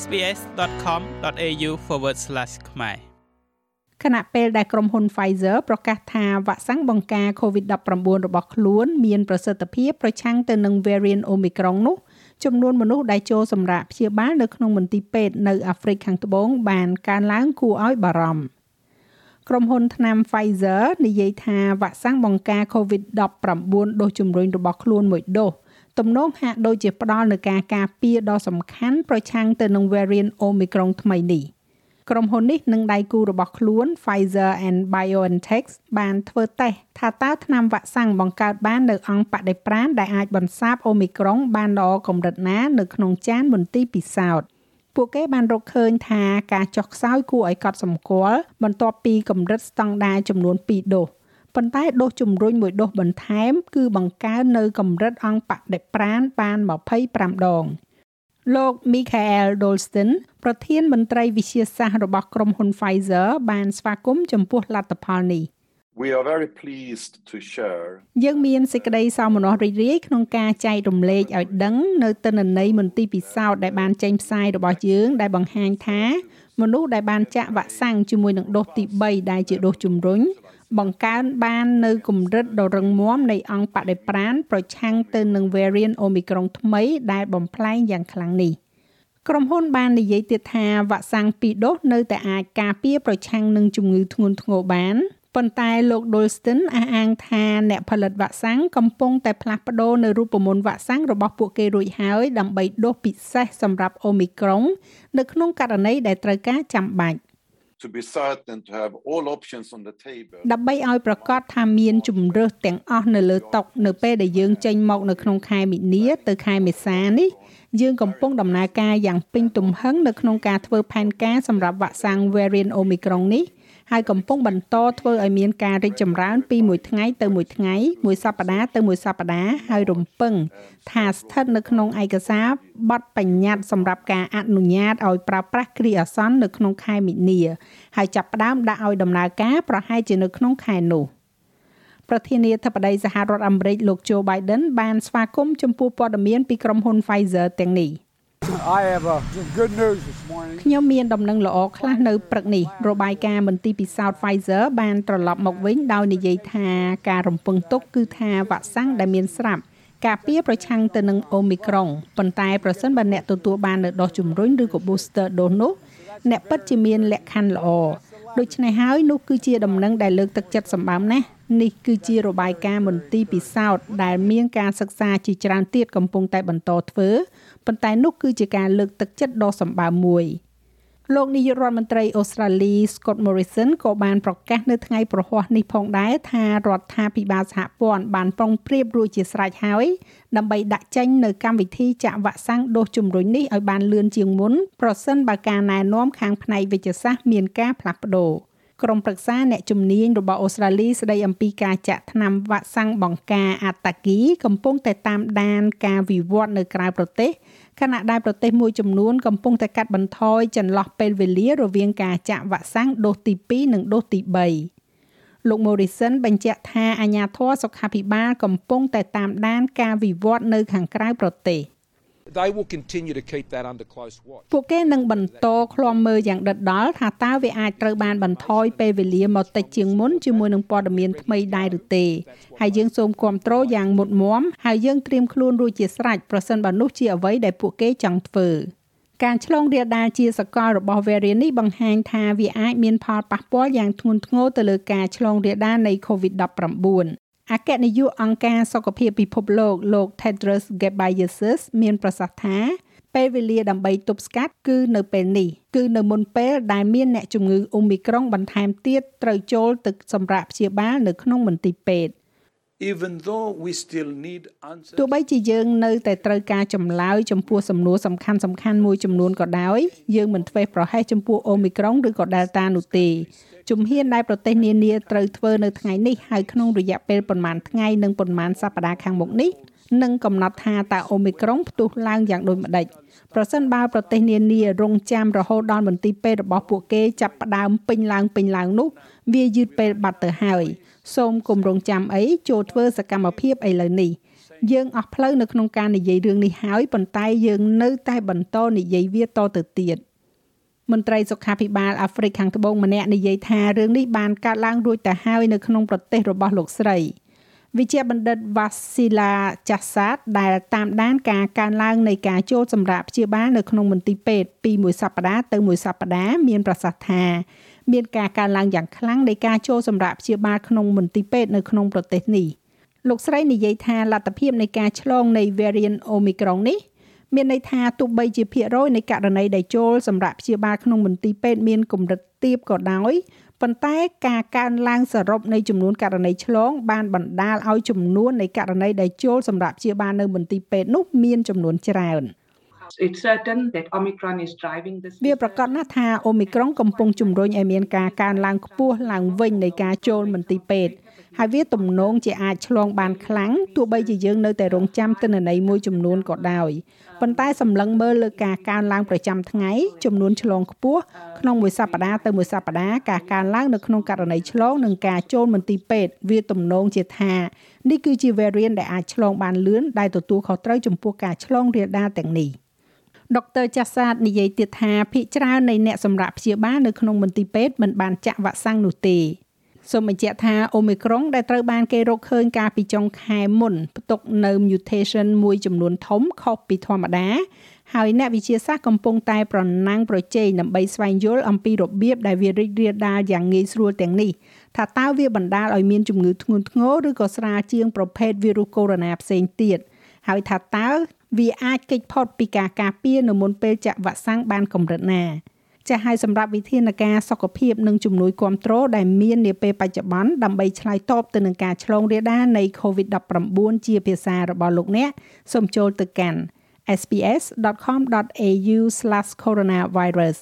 sbs.com.au/ ខ្មែរខណៈពេលដែលក្រុមហ៊ុន Pfizer ប្រកាសថាវ៉ាក់សាំងបង្ការ COVID-19 របស់ខ្លួនមានប្រសិទ្ធភាពប្រឆាំងទៅនឹង variant Omicron នោះចំនួនមនុស្សដែលចូលសម្រាកព្យាបាលនៅក្នុងមន្ទីរពេទ្យនៅអាហ្វ្រិកខាងត្បូងបានកើនឡើងគួរឲ្យបារម្ភក្រុមហ៊ុនថ្នាំ Pfizer និយាយថាវ៉ាក់សាំងបង្ការ COVID-19 ដូសជំរុញរបស់ខ្លួនមួយដូស ទំនងហាក់ដូចជាផ្ដល់នូវការការពារដ៏សំខាន់ប្រឆាំងទៅនឹង variant Omicron ថ្មីនេះ។ក្រុមហ៊ុននេះនិងដៃគូរបស់ខ្លួន Pfizer and BioNTech បានធ្វើតេស្តថាតើថ្នាំវ៉ាក់សាំងបង្កើតបាននៅអង្គបដិប្រាណដែលអាចបន្សាបអូមីក្រុងបានល្អកម្រិតណានៅក្នុងចានមន្ទីរពិសោធន៍ពួកគេបានរកឃើញថាការចុះខ្សោយគួរឲ្យកត់សម្គាល់បន្ទាប់ពីកម្រិតស្តង់ដារចំនួន2ដូស ប៉ុន្តែដូសជំរុញមួយដូសបន្ថែម គឺបង្កើននៅកម្រិតអង្គបដិប្រាណបាន25ដងលោក Michael Dolston ប្រធានមន្ត្រីវិទ្យាសាស្ត្ររបស់ក្រុមហ៊ុន Pfizer បានស្វាគមន៍ចំពោះលទ្ធផលនេះ We are very pleased to share យើងមានសេចក្តីសោមនស្សរីករាយក្នុងការចែករំលែកឲ្យដឹងនៅទិន្នន័យមន្ទីរពិសោធន៍ដែលបានចេញផ្សាយរបស់យើងដែលបង្ហាញថាមនុស្សដែលបានចាក់វ៉ាក់សាំងជាមួយនឹងដូសទី3ដែលជាដូសជំរុញ បង្កើនបាននៅកម្រិតដ៏រឹងមាំនៃអង្គបដិប្រាណប្រឆាំងទៅនឹង variant Omicron ថ្មីដែលបំផ្លែងយ៉ាងខ្លាំងនេះក្រុមហ៊ុនបាននិយាយទៀតថាវ៉ាក់សាំងពីរដូសនៅតែអាចការពារប្រឆាំងនឹងជំងឺធ្ងន់ធ្ងរបានប៉ុន្តែលោក Dolston អះអាងថាអ្នកផលិតវ៉ាក់សាំងកំពុងតែផ្លាស់ប្ដូរនៅរូបមន្តវ៉ាក់សាំងរបស់ពួកគេរួចហើយដើម្បីដូសពិសេសសម្រាប់ Omicron នៅក្នុងករណីដែលត្រូវការចាំបាច់ to be certain to have all options on the table ដើម្បីឲ្យប្រកាសថាមានជំរើសទាំងអស់នៅលើតុនៅពេលដែលយើងចេញមកនៅក្នុងខែមិនិនាទៅខែមេសានេះយើងកំពុងដំណើរការយ៉ាងពេញទំហឹងនៅក្នុងការធ្វើផែនការសម្រាប់វ៉ាក់សាំង variant Omicron នេះ ហើយកំពុងបន្តធ្វើឲ្យមានការរីកចម្រើនពីមួយថ្ងៃទៅមួយថ្ងៃមួយសប្តាហ៍ទៅមួយសប្តាហ៍ហើយរំពឹង ថាស្ថិតនៅក្នុងឯកសារបទបញ្ញត្តិសម្រាប់ការអនុញ្ញាតឲ្យប្រើប្រាស់គ្រាអាសន្ននៅក្នុងខែមីនាហើយចាប់ផ្ដើមដាក់ឲ្យដំណើរការប្រហែលជានៅក្នុងខែនោះប្រធានាធិបតីសហរដ្ឋអាមេរិកលោក Joe Biden បានស្វាគមន៍ចំពោះព័ត៌មានពីក្រុមហ៊ុន Pfizer ទាំងនេះ។ ខ្ញុំមានដំណឹងល្អខ្លះនៅព្រឹកនេះរបាយការណ៍មន្ទីរពិសោធន៍ Pfizer បានត្រឡប់មកវិញដោយនិយាយថាការរំពឹងទុកគឺថាវ៉ាក់សាំងដែលមានស្រាប់ការពារប្រឆាំងទៅនឹងអូមីក្រុងប៉ុន្តែប្រសិនបើអ្នកទទួលបាននៅដូសជំរុញឬក៏ booster dose នោះអ្នកពិតជាមានលក្ខខណ្ឌល្អដូច្នេះហើយនោះគឺជាដំណឹងដែលលើកទឹកចិត្តសម្បើមណាស់ នេះគឺជារបាយការណ៍មន្ទីរពិសោធន៍ដែលមានការសិក្សាជាច្រើនទៀតកំពុងតែបន្តធ្វើប៉ុន្តែនោះគឺជាការលើកទឹកចិត្តដ៏សម្បើមមួយលោកនាយករដ្ឋមន្ត្រីអូស្ត្រាលី Scott Morrison ក៏បានប្រកាសនៅថ្ងៃប្រហ័សនេះផងដែរថារដ្ឋាភិបាលសហព័ន្ធបានប្រុងប្រៀបរួចជាស្រេចហើយដើម្បីដាក់ចេញនៅកម្មវិធីចាក់វ៉ាក់សាំងដូសជំរុញនេះឲ្យបានលឿនជាងមុនប្រសិនបើការណែនាំខាងផ្នែកវិទ្យាសាស្ត្រមានការផ្លាស់ប្ដូរ ក្រុមប្រឹក្សាអ្នកជំនាញរបស់អូស្ត្រាលីស្ដីអំពីការចាក់ថ្នាំវ៉ាក់សាំងបង្ការអាតាគី កំពុងតែតាមដានការវិវត្តនៅក្រៅប្រទេសខណៈដែលប្រទេសមួយចំនួនកំពុងតែកាត់បន្ថយចន្លោះពេលវេលារវាងការចាក់វ៉ាក់សាំងដូសទី2និងដូសទី3លោក Morrison បញ្ជាក់ថាអាញាធរសុខាភិបាលកំពុងតែតាមដានការវិវត្តនៅខាងក្រៅប្រទេស they will continue to keep that under close watch ពួកគេនឹងបន្តឃ្លាំមើលយ៉ាងដិតដល់ថាតើវាអាចត្រូវបានបន្ថយពេលវេលាមកតិចជាងមុនជាមួយនឹងព័ត៌មានថ្មីដែរឬទេហើយយើងសូមគ្រប់គ្រងយ៉ាងមុតមមហើយយើងត្រៀមខ្លួនរួចជាស្រេចប្រសិនបើនោះជាអ្វីដែលពួកគេចង់ធ្វើការឆ្លងរាលដាលជាសកលរបស់ variant នេះបង្ហាញថាវាអាចមានផលប៉ះពាល់យ៉ាងធ្ងន់ធ្ងរទៅលើការឆ្លងរាលដាលនៃ COVID-19 អគ្គនាយកអង្គការសុខភាពពិភពលោកលោក Tedros Ghebreyesus មានប្រសាសន៍ថាពេលវេលាដើម្បីទប់ស្កាត់គឺនៅពេលនេះគឺនៅមុនពេលដែលមានអ្នកជំងឺអូមីក្រុងបន្ថែមទៀតត្រូវចូលទៅសម្រាប់ព្យាបាលនៅក្នុងមន្ទីរពេទ្យ even though we still need answers ទោះបីជាយើងនៅតែត្រូវការចម្លើយចំពោះសំណួរសំខាន់សំខាន់មួយចំនួនក៏ដោយយើងមិនធ្វេសប្រហែសចំពោះអូមីក្រុងឬក៏ Delta នោះទេជំហានដែលប្រទេសនានាត្រូវធ្វើនៅថ្ងៃនេះហើយក្នុងរយៈពេលប្រមាណថ្ងៃនិងប្រមាណសប្តាហ៍ខាងមុខនេះ នឹងកំណត់ថាតើអូមីក្រុងផ្ទុះឡើងយ៉ាងដូចម្ដេចប្រសិនបើប្រទេសនានារងចាំរហូតដល់មន្ទីរពេទ្យរបស់ពួកគេចាប់ផ្ដើមពេញឡើងពេញឡើងនោះវាយឺតពេលបាត់ទៅហើយសូមគម្រងចាំអីចូលធ្វើសកម្មភាពឥឡូវនេះយើងអស់ផ្លូវនៅក្នុងការនិយាយរឿងនេះហើយប៉ុន្តែយើងនៅតែបន្តនិយាយវាតទៅទៀតមន្ត្រីសុខាភិបាលអាហ្វ្រិកខាងត្បូងម្នាក់និយាយថារឿងនេះបានកើតឡើងរួចទៅហើយនៅក្នុងប្រទេសរបស់លោកស្រី វិជ្ជបណ្ឌិត Vasila Chasat ដែលតាមដានការកើនឡើងនៃការចូលសម្រាប់ព្យាបាលនៅក្នុងមន្ទីរពេទ្យពីមួយសប្តាហ៍ទៅមួយសប្តាហ៍មានប្រសាសន៍ថាមានការកើនឡើងយ៉ាងខ្លាំងនៃការចូលសម្រាប់ព្យាបាលក្នុងមន្ទីរពេទ្យនៅក្នុងប្រទេសនេះលោកស្រីនិយាយថាលទ្ធភាពនៃការឆ្លងនៃ variant Omicron នេះមានន័យថាទោះបីជាភាគរយនៃករណីដែលចូលសម្រាប់ព្យាបាលក្នុងមន្ទីរពេទ្យមានកម្រិតទាបក៏ដោយ ប៉ុន្តែការកើនឡើងសរុបនៃចំនួនករណីឆ្លងបានបណ្ដាលឲ្យចំនួននៃករណីដែលចូលសម្រាប់ព្យាបាលនៅមន្ទីរពេទ្យនោះមានចំនួនច្រើន។ it's certain that omicron is driving this វាប្រកាសណាស់ថាអូមីក្រុងកំពុងជំរុញឲ្យមានការកើនឡើងខ្ពស់ឡើងវិញនៃការចូលមន្ទីរពេទ្យ ហើយវាទំនងជាអាចឆ្លងបានខ្លាំងទោះបីជាយើងនៅតែរងចាំទិន្នន័យមួយចំនួនក៏ដោយប៉ុន្តែសម្លឹងមើលលើការកើនឡើងប្រចាំថ្ងៃចំនួនឆ្លងខ្ពស់ក្នុងមួយសប្តាហ៍ទៅមួយសប្តាហ៍ការកើនឡើងនៅក្នុងករណីឆ្លងនិងការចូលមន្ទីរពេទ្យវាទំនងជាថានេះគឺជា variant ដែលអាចឆ្លងបានលឿនដែលទទួលខុសត្រូវចំពោះការឆ្លងរាលដាលទាំងនេះដុកទ័រចាសាតនិយាយទៀតថាភាគច្រើននៃអ្នកសម្រាប់ព្យាបាលនៅក្នុងមន្ទីរពេទ្យមិនបានចាក់វ៉ាក់សាំងនោះទេ សូមបញ្ជាក់ថាអូមីក្រុងដែលត្រូវបានគេរកឃើញកាលពីចុងខែមុនផ្ទុកនៅ mutation មួយចំនួនធំខុសពីធម្មតាហើយអ្នកវិទ្យាសាស្ត្រកំពុងតែប្រណាំងប្រជែងដើម្បីស្វែងយល់អំពីរបៀបដែលវារីករាលដាលយ៉ាងងាយស្រួលទាំងនេះថាតើវាបណ្ដាលឲ្យមានជំងឺធ្ងន់ធ្ងរឬក៏ស្រាលជាងប្រភេទវីរុសកូវីដ -19 ផ្សេងទៀតហើយថាតើវាអាចគេចផុតពីការការពារនៅមុនពេលចាក់វ៉ាក់សាំងបានកម្រិតណា ចាស់ហើយសម្រាប់វិធានការសុខភាពនិងជំនួយគ្រប់គ្រងដែលមាននាពេលបច្ចុប្បន្នដើម្បីឆ្លើយតបទៅនឹងការឆ្លងរាលដាលនៃ COVID-19 ជាភាសារបស់លោកអ្នកសូមចូលទៅកាន់ sbs.com.au/coronavirus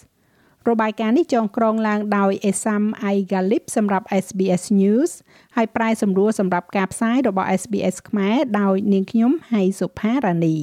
របាយការណ៍នេះចងក្រងឡើងដោយ Esam Aigalip សម្រាប់ SBS News ហើយប្រាយសម្រួលសម្រាប់ការផ្សាយរបស់ SBS ខ្មែរដោយនាងខ្ញុំហៃសុផារ៉ានី